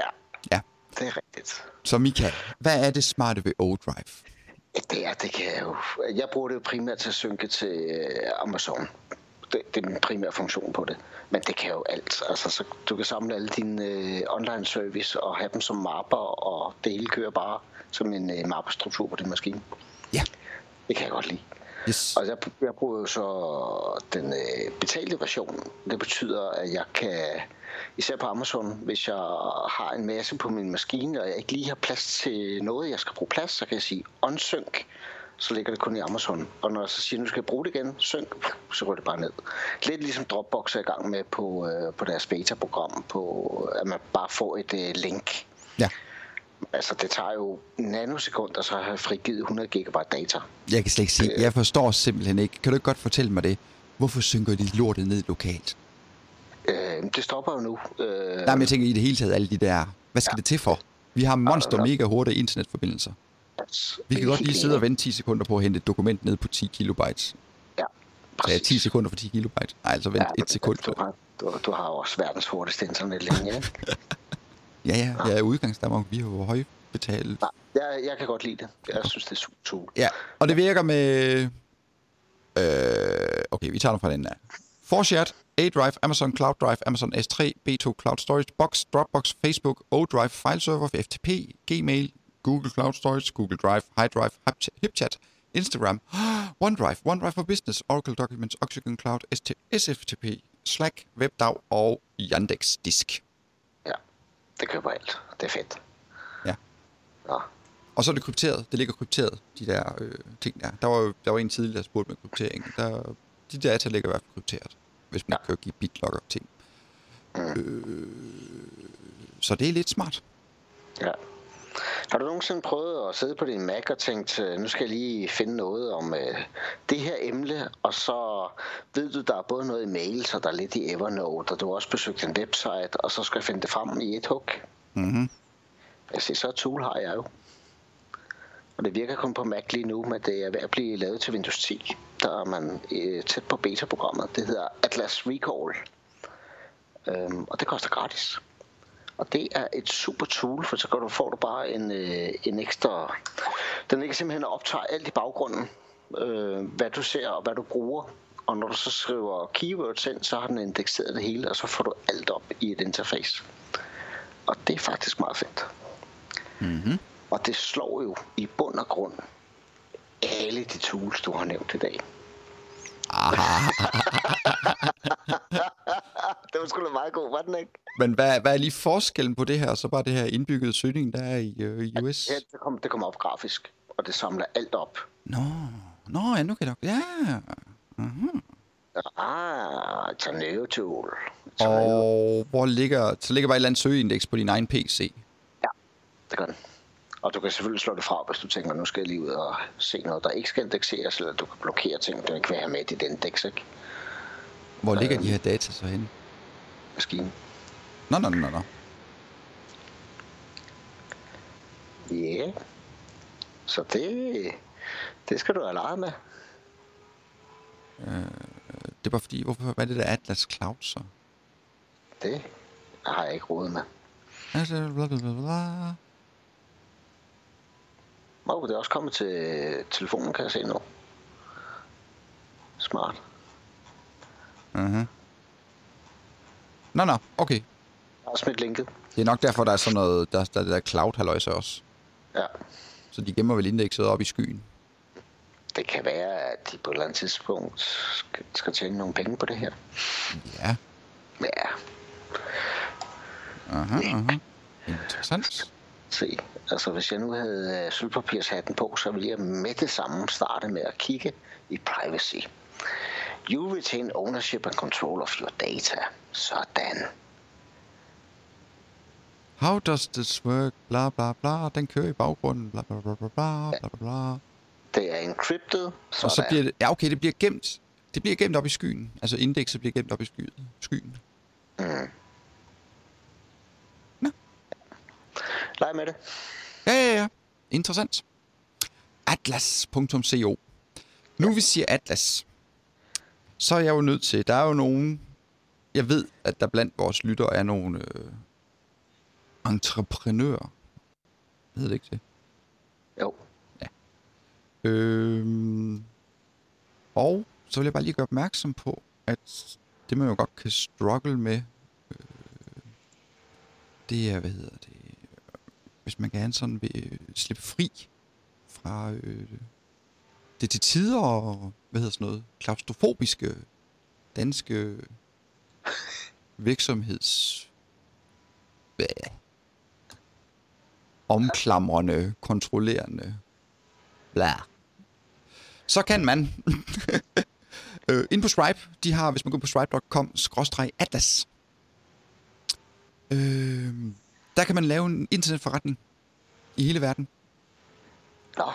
Ja, Ja. det er rigtigt. Så Michael, hvad er det smarte ved ODrive? Det er, det kan jeg jo. Jeg bruger det jo primært til at synke til øh, Amazon. Det, det er den primære funktion på det. Men det kan jo alt. Altså, så du kan samle alle dine øh, online service og have dem som mapper, og det hele kører bare som en øh, mappestruktur på din maskine. Ja. Det kan jeg godt lide. Yes. Og jeg, jeg bruger jo så den øh, betalte version. Det betyder, at jeg kan, især på Amazon, hvis jeg har en masse på min maskine, og jeg ikke lige har plads til noget, jeg skal bruge plads, så kan jeg sige unsync, så ligger det kun i Amazon. Og når jeg så siger, nu skal jeg bruge det igen, sync, så går det bare ned. Lidt ligesom Dropbox er i gang med på, øh, på deres beta-program, på, at man bare får et øh, link. Ja. Altså, det tager jo nanosekunder, så har jeg frigivet 100 GB data. Jeg kan slet ikke se. Jeg forstår simpelthen ikke. Kan du ikke godt fortælle mig det? Hvorfor synker de lortet ned lokalt? Øh, det stopper jo nu. Øh, Nej, men jeg tænker i det hele taget, alle de der... Hvad skal ja. det til for? Vi har monster mega hurtige internetforbindelser. Vi kan godt lige sidde og vente 10 sekunder på at hente et dokument ned på 10 kilobytes. Ja, Så ja, 10 sekunder for 10 kilobyte. Nej, altså vent Ja, et sekund. Du har, du, du har også verdens hurtigste internetlinje, ikke? Ja, ja, jeg er udgangsdanmark. Vi har jo højbetalt. Nej, jeg, jeg kan godt lide det. Jeg synes, det er super tool. Ja, og det virker med... Øh, okay, vi tager den fra den af. Forchat, A-Drive, Amazon Cloud Drive, Amazon S3, B2 Cloud Storage, Box, Dropbox, Facebook, O-Drive, File Server, FTP, Gmail, Google Cloud Storage, Google Drive, High Drive, Hip- HipChat, Instagram, OneDrive, OneDrive for Business, Oracle Documents, Oxygen Cloud, SFTP, Slack, WebDAV og Yandex Disk. Det køber alt. Det er fedt. Ja. Ja. Og så er det krypteret. Det ligger krypteret, de der øh, ting der. Der var jo der var en tidligere, der spurgte med kryptering. Der, de data ligger i hvert fald krypteret, hvis man ja. kan give bitlogger ting. Øh, så det er lidt smart. ja. Har du nogensinde prøvet at sidde på din Mac og tænkt, øh, nu skal jeg lige finde noget om øh, det her emne, og så ved du, der er både noget i mails, og der er lidt i Evernote, og du har også besøgt en website, og så skal jeg finde det frem i et hug. Mm-hmm. Siger, så tool har jeg jo. Og det virker kun på Mac lige nu, men det er ved at blive lavet til Windows 10. Der er man øh, tæt på beta-programmet. Det hedder Atlas Recall. Øhm, og det koster gratis. Og det er et super tool, for så kan du, får du bare en, øh, en ekstra... Den ligger simpelthen og optager alt i baggrunden. Øh, hvad du ser og hvad du bruger. Og når du så skriver keywords ind, så har den indekseret det hele, og så får du alt op i et interface. Og det er faktisk meget fedt. Mm-hmm. Og det slår jo i bund og grund alle de tools, du har nævnt i dag. Det var sgu da meget god, var den ikke? Men hvad, hvad er lige forskellen på det her, og så bare det her indbyggede søgning, der er i øh, US? Ja, det kommer det kommer op grafisk, og det samler alt op. Nå, Nå ja, nu kan jeg. Ja. Mm-hmm. Ah, it's a new tool. It's a new... Og hvor ligger, så ligger bare et eller andet søgeindeks på din egen PC. Ja, det gør den. Og du kan selvfølgelig slå det fra, hvis du tænker, nu skal jeg lige ud og se noget, der ikke skal indekseres, eller du kan blokere ting, du ikke vil have med i dit indeks, ikke? Hvor ligger de her data så henne? Maskinen. Nå, nå, nå, nå. Ja. Yeah. Så det, det skal du have leget med. Det er bare fordi, hvorfor hvad er det der Atlas Cloud så? Det har jeg ikke råd med. Altså, bla, bla, bla, bla. Wow, det er også kommet til telefonen, kan jeg se nu. Smart. Uh-huh. Nå, nå, okay. Jeg har smidt linket. Det er nok derfor, der er sådan noget, der, der er der cloud halløjse også. Ja, Så de gemmer vel indekset op i skyen. det kan være, at de på et eller andet tidspunkt skal, skal tjene nogle penge på det her. Ja. Ja, Aha, aha. Interessant. Se. Altså, hvis jeg nu havde øh, sølvpapirshatten på, så ville jeg med det samme starte med at kigge i privacy. You retain ownership and control of your data. Sådan. How does this work? Bla bla bla. Den kører i baggrunden. Bla bla bla bla bla bla bla bla. Det er encrypted. Og så bliver det... Ja, okay, det bliver gemt. Det bliver gemt op i skyen. Altså indekset bliver gemt op i skyen. skyen. Leg med det. Ja, ja, ja. Interessant. Atlas.co Nu vi siger Atlas, så er jeg jo nødt til... Der er jo nogen... Jeg ved, at der blandt vores lyttere er nogle øh, entreprenører. Ved det ikke det? Jo. Øhm, og så vil jeg bare lige gøre opmærksom på, at det man jo godt kan struggle med, øh, det er, hvad hedder det, hvis man gerne sådan vil slippe fri fra øh, det til tider, og, hvad hedder sådan noget, klaustrofobiske danske virksomheds Bæh. omklamrende, kontrollerende bla. Så kan man øh, ind på Stripe, de har, hvis man går på stripe.com-atlas, øh, der kan man lave en internetforretning i hele verden. Nå,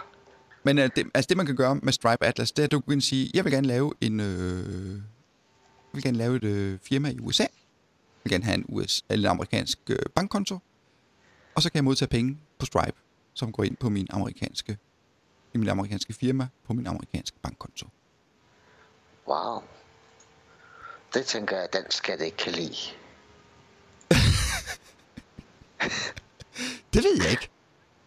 Men øh, det, altså det, man kan gøre med Stripe Atlas, det er, at du kan sige, jeg vil gerne lave en, øh, jeg vil gerne lave et øh, firma i USA. Jeg vil gerne have en, US, eller en amerikansk øh, bankkonto. Og så kan jeg modtage penge på Stripe, som går ind på min amerikanske, i min amerikanske firma, på min amerikanske bankkonto. wow. Det tænker jeg, at dansk skat ikke kan lide. Det ved jeg ikke.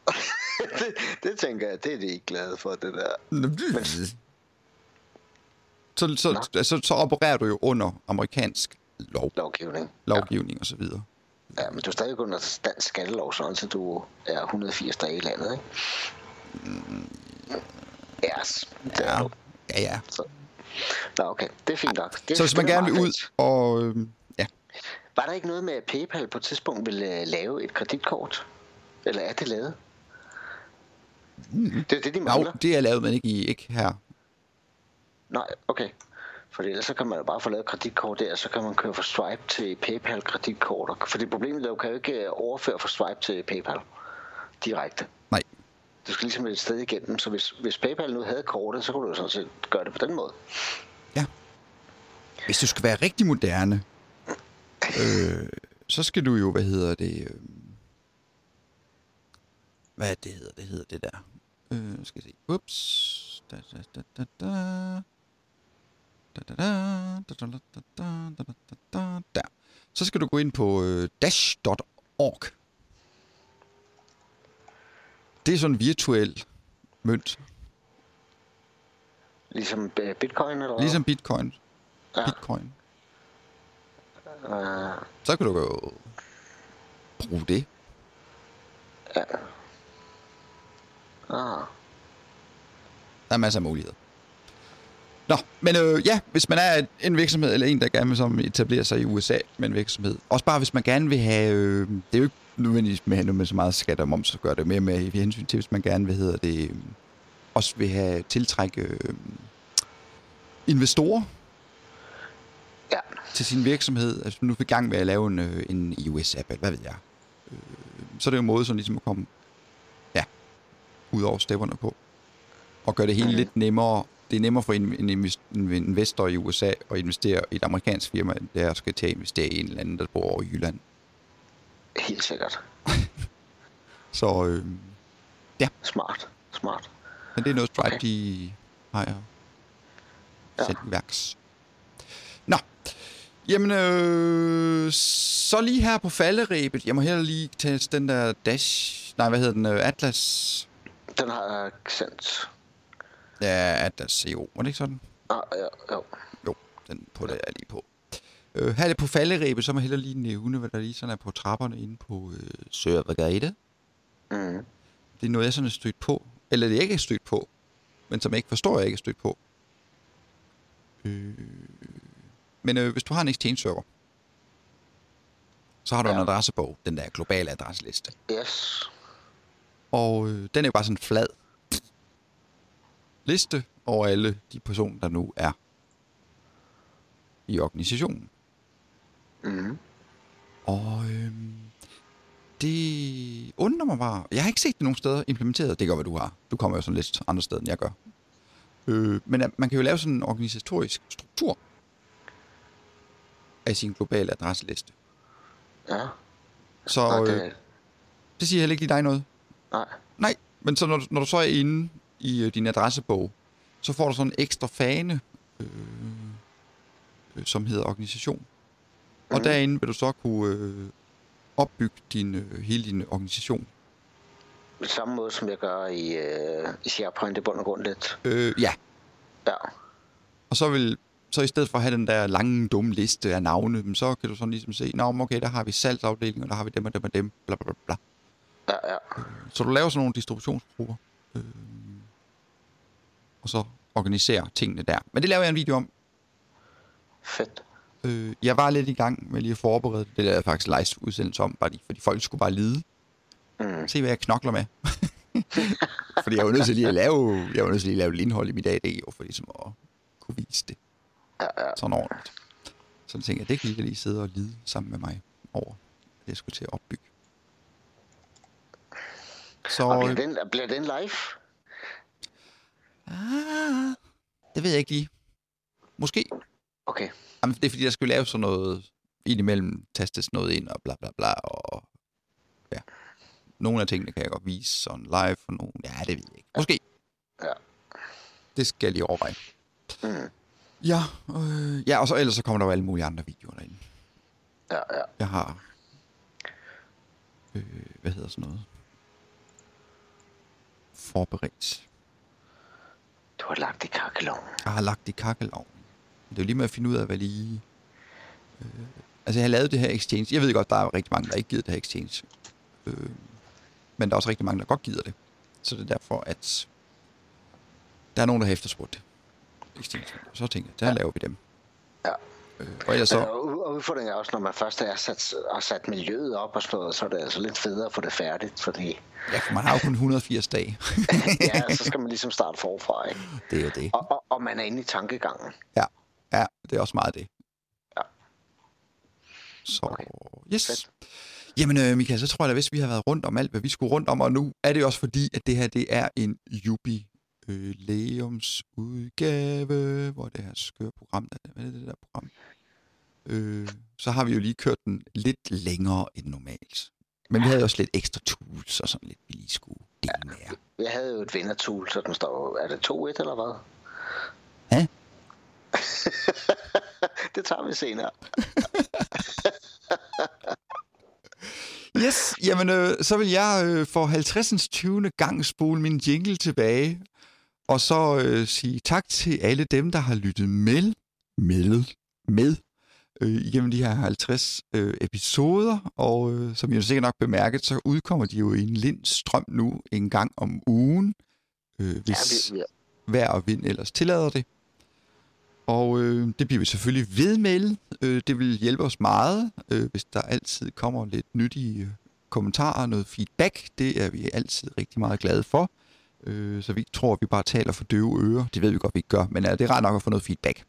det, det tænker jeg, det er de ikke glade for, det der. Så, så, så, så opererer du jo under amerikansk lov, Lovgivning. lovgivning og så videre. Ja, men du er stadig under dansk skattelov, sådan så du er 180 dage i landet, ikke? Yes, det Ja, ja, ja. Så. Nå, okay. Det er fint nok. Det, Så hvis man er gerne vil ud og... Øh, ja, Var der ikke noget med, at PayPal på et tidspunkt ville øh, lave et kreditkort? Eller er det lavet? Det er det, de jo, mangler. det er lavet, men ikke, i, ikke her. Nej, okay. For ellers så kan man jo bare få lavet et kreditkort der, så kan man køre fra Stripe til PayPal kreditkort. For det problemet er, at du kan jo ikke øh, overføre fra Stripe til PayPal direkte. Nej. Du skal ligesom et sted igennem, så hvis, hvis PayPal nu havde kortet, så kunne du jo sådan set gøre det på den måde. Ja. Hvis du skal være rigtig moderne, øh, så skal du jo, hvad hedder det... Øh, hvad det hedder, det hedder det der. Øh, skal jeg se. Ups. Da, da, da, da, da. Der. Så skal du gå ind på øh, dash.org. Det er sådan en virtuel mønt. Ligesom øh, bitcoin? Eller? Ligesom bitcoin. Ja. Bitcoin. Øh, Så kan du jo bruge det. ah. Der er masser af muligheder. Nå, men øh, ja, hvis man er en virksomhed, eller en, der gerne vil som etablere sig i USA med en virksomhed. Også bare, hvis man gerne vil have... Øh, det er jo ikke nødvendigvis med, med så meget skat og moms, så gør det mere med i hensyn til, hvis man gerne vil, hedder det, øh, også vil have tiltrække øh, investorer Ja, til sin virksomhed. Altså nu er vi i gang med at lave en, øh, en iOS-app, eller hvad ved jeg. Øh, så er det jo en måde sådan ligesom at komme ja, ud over stepperne på. Og gøre det hele mm. lidt nemmere. Det er nemmere for en, en, en investor i USA at investere i et amerikansk firma, end er at skal til at investere i en eller anden, der bor over i Jylland. helt sikkert. Så øh, Smart. Smart. men det er noget Stripe, Okay. de har Ja. ja. sat i værks. Jamen øh, så lige her på falderæbet, jeg må heller lige tage den der Dash, nej hvad hedder den, øh, Atlas, Den har jeg sendt. ja Atlas CO, var det ikke sådan? Ah, ja, jo. Jo, den putter jeg lige på. Øh, her er det på falderæbet, så må jeg heller lige nævne, hvad der lige sådan er på trapperne inde på øh, Servergate. Mm. Det er noget, jeg sådan er stødt på. Eller det er ikke stødt på. men som jeg ikke forstår, jeg ikke er stødt på. Øh, men øh, hvis du har en Exchange-server, så har du ja. en adressebog, den der globale adresseliste. Yes. Og øh, den er jo bare sådan en flad liste over alle de personer, der nu er i organisationen. Mm. Og øh, det undrer mig bare. Jeg har ikke set det nogen steder implementeret. Det gør, hvad du har. Du kommer jo sådan lidt andre steder, end jeg gør. Øh, men at man kan jo lave sådan en organisatorisk struktur af sin globale adresseliste. Ja. Så Nej, øh, det, siger heller ikke lige dig noget. nej. Nej, men så når, du- når du så er inde i øh, din adressebog, så får du sådan en ekstra fane, øh, øh, som hedder organisation. Og Mhm. derinde vil du så kunne øh, opbygge din, øh, hele din organisation. På samme måde, som jeg gør i, øh, i SharePoint i bund og grund lidt. Øh, ja, Ja. og så vil så i stedet for at have den der lange, dumme liste af navne, så kan du sådan ligesom se, Nå, okay, der har vi salgsafdelingen, og der har vi dem og dem og dem, bla bla bla. Ja, ja. Så du laver sådan nogle distributionsgrupper, øh, og så organiserer tingene der. Men det laver jeg en video om. Fedt. Øh, jeg var lidt i gang med lige at forberede det. Det lavede jeg faktisk live udsendelse om, bare lige, fordi folk skulle bare lide. Mm. Se, hvad jeg knokler med. fordi jeg var nødt til lige at lave, jeg var nødt til lige at lave et indhold i mit AD, for ligesom at kunne vise det Ja, ja. sådan ordentligt. Så jeg tænkte jeg, det kan I lige sidde og lide sammen med mig over, at jeg skulle til at opbygge. Så, Og bliver den, bliver den live? ah, det ved jeg ikke lige. Måske. Okay. Jamen, det er fordi, der skal lave sådan noget indimellem, tastes noget ind og bla bla bla, og ja. Nogle af tingene kan jeg godt vise sådan live, for nogle, ja, det ved jeg ikke. Måske. Ja. Det skal jeg lige overveje. Mm. Ja, øh, ja, og så ellers så kommer der jo alle mulige andre videoer derinde. Ja, ja. Jeg har, øh, hvad hedder sådan noget, forberedt. Du har lagt i kakkeloven. Jeg har lagt i kakkelovnen. Det er jo lige med at finde ud af, hvad lige... Øh, altså, jeg har lavet det her exchange. Jeg ved godt, der er rigtig mange, der ikke gider det her exchange. Øh, men der er også rigtig mange, der godt gider det. Så det er derfor, at der er nogen, der har efterspurgt det. Og så tænker jeg, der ja. laver vi dem. Ja. Øh, og ellers Så... Og, udfordringen er også, når man først er sat, har sat miljøet op og sådan noget, så er det altså lidt federe at få det færdigt, fordi Ja, for man har jo kun 180 dage. ja, så skal man ligesom starte forfra, ikke? det er jo det. Og, og, og man er inde i tankegangen. Ja, ja, det er også meget det. Ja. Så, Okay. yes. Fedt. Jamen, øh, Michael, så tror jeg da, hvis vi har været rundt om alt, hvad vi skulle rundt om, og nu er det også fordi, at det her, det er en jubilæumsudgave, hvor det her skøre program, der, hvad er det, det der program? Øh, så har vi jo lige kørt den lidt længere end normalt. Men vi havde også lidt ekstra tools og sådan lidt, vi lige skulle dele med jer. Jeg havde jo et vindertool, så den står, er det 2-1 eller hvad? Hæ? det tager vi senere. Yes, jamen øh, så vil jeg øh, for 50. 20. gang spole min jingle tilbage, og så øh, sige tak til alle dem, der har lyttet med, med, med øh, igennem de her 50 øh, episoder, og øh, som I jo sikkert nok bemærket, så udkommer de jo i en lind strøm nu en gang om ugen, øh, hvis Ja, vi, vi, vejr og vind ellers tillader det. Og øh, det bliver vi selvfølgelig ved med. Øh, det vil hjælpe os meget, øh, hvis der altid kommer lidt nyttige øh, kommentarer og noget feedback. Det er vi altid rigtig meget glade for. Øh, så vi tror, at vi bare taler for døve ører. Det ved vi godt, vi ikke gør, men øh, det er rart nok at få noget feedback.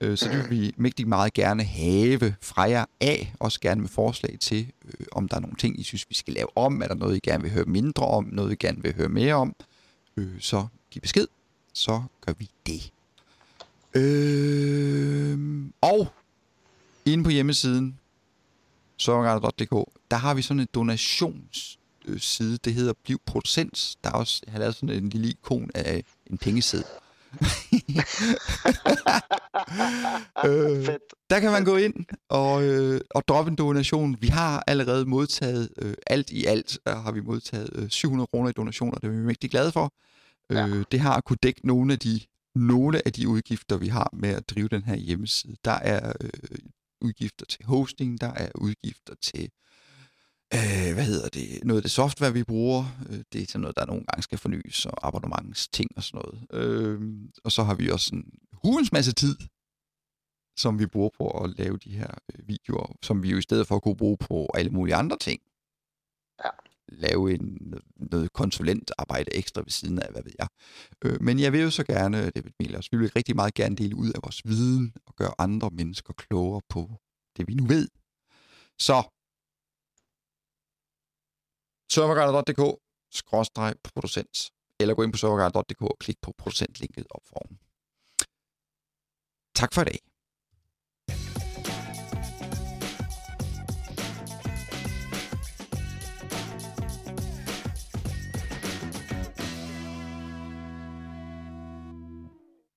Øh, så det vil vi mægtig meget gerne have fra jer af. Også gerne med forslag til, øh, om der er nogle ting, I synes, vi skal lave om. Er der noget, I gerne vil høre mindre om? Noget, I gerne vil høre mere om? Øh, så giv besked. Så gør vi det. Øh, og inde på hjemmesiden sørgegarder.dk, der har vi sådan en donationsside, det hedder Bliv Producent. Der er også, jeg har lavet sådan en lille ikon af en pengeseddel. øh, der kan man gå ind og, øh, og droppe en donation. Vi har allerede modtaget, øh, alt i alt øh, har vi modtaget øh, 700 kroner i donationer. Det er vi mægtig glade for. Ja. Øh, det har kunne dække nogle af de nogle af de udgifter, vi har med at drive den her hjemmeside. Der er øh, udgifter til hosting, der er udgifter til Øh, hvad hedder det? Noget af det software, vi bruger, øh, det er sådan noget, der nogle gange skal fornyes, og abonnementsting og sådan noget. Øh, og så har vi også en hulens masse tid, som vi bruger på at lave de her øh, videoer, som vi jo i stedet for kunne bruge på alle mulige andre ting. Ja. Lave en, noget konsulentarbejde ekstra ved siden af, hvad ved jeg. Øh, men jeg vil jo så gerne, David Millers, vi vil rigtig meget gerne dele ud af vores viden og gøre andre mennesker klogere på det, vi nu ved. Så serverguide.dk skråstreg producent eller gå ind på serverguide.dk og klik på producentlinket op foran. Tak for i dag.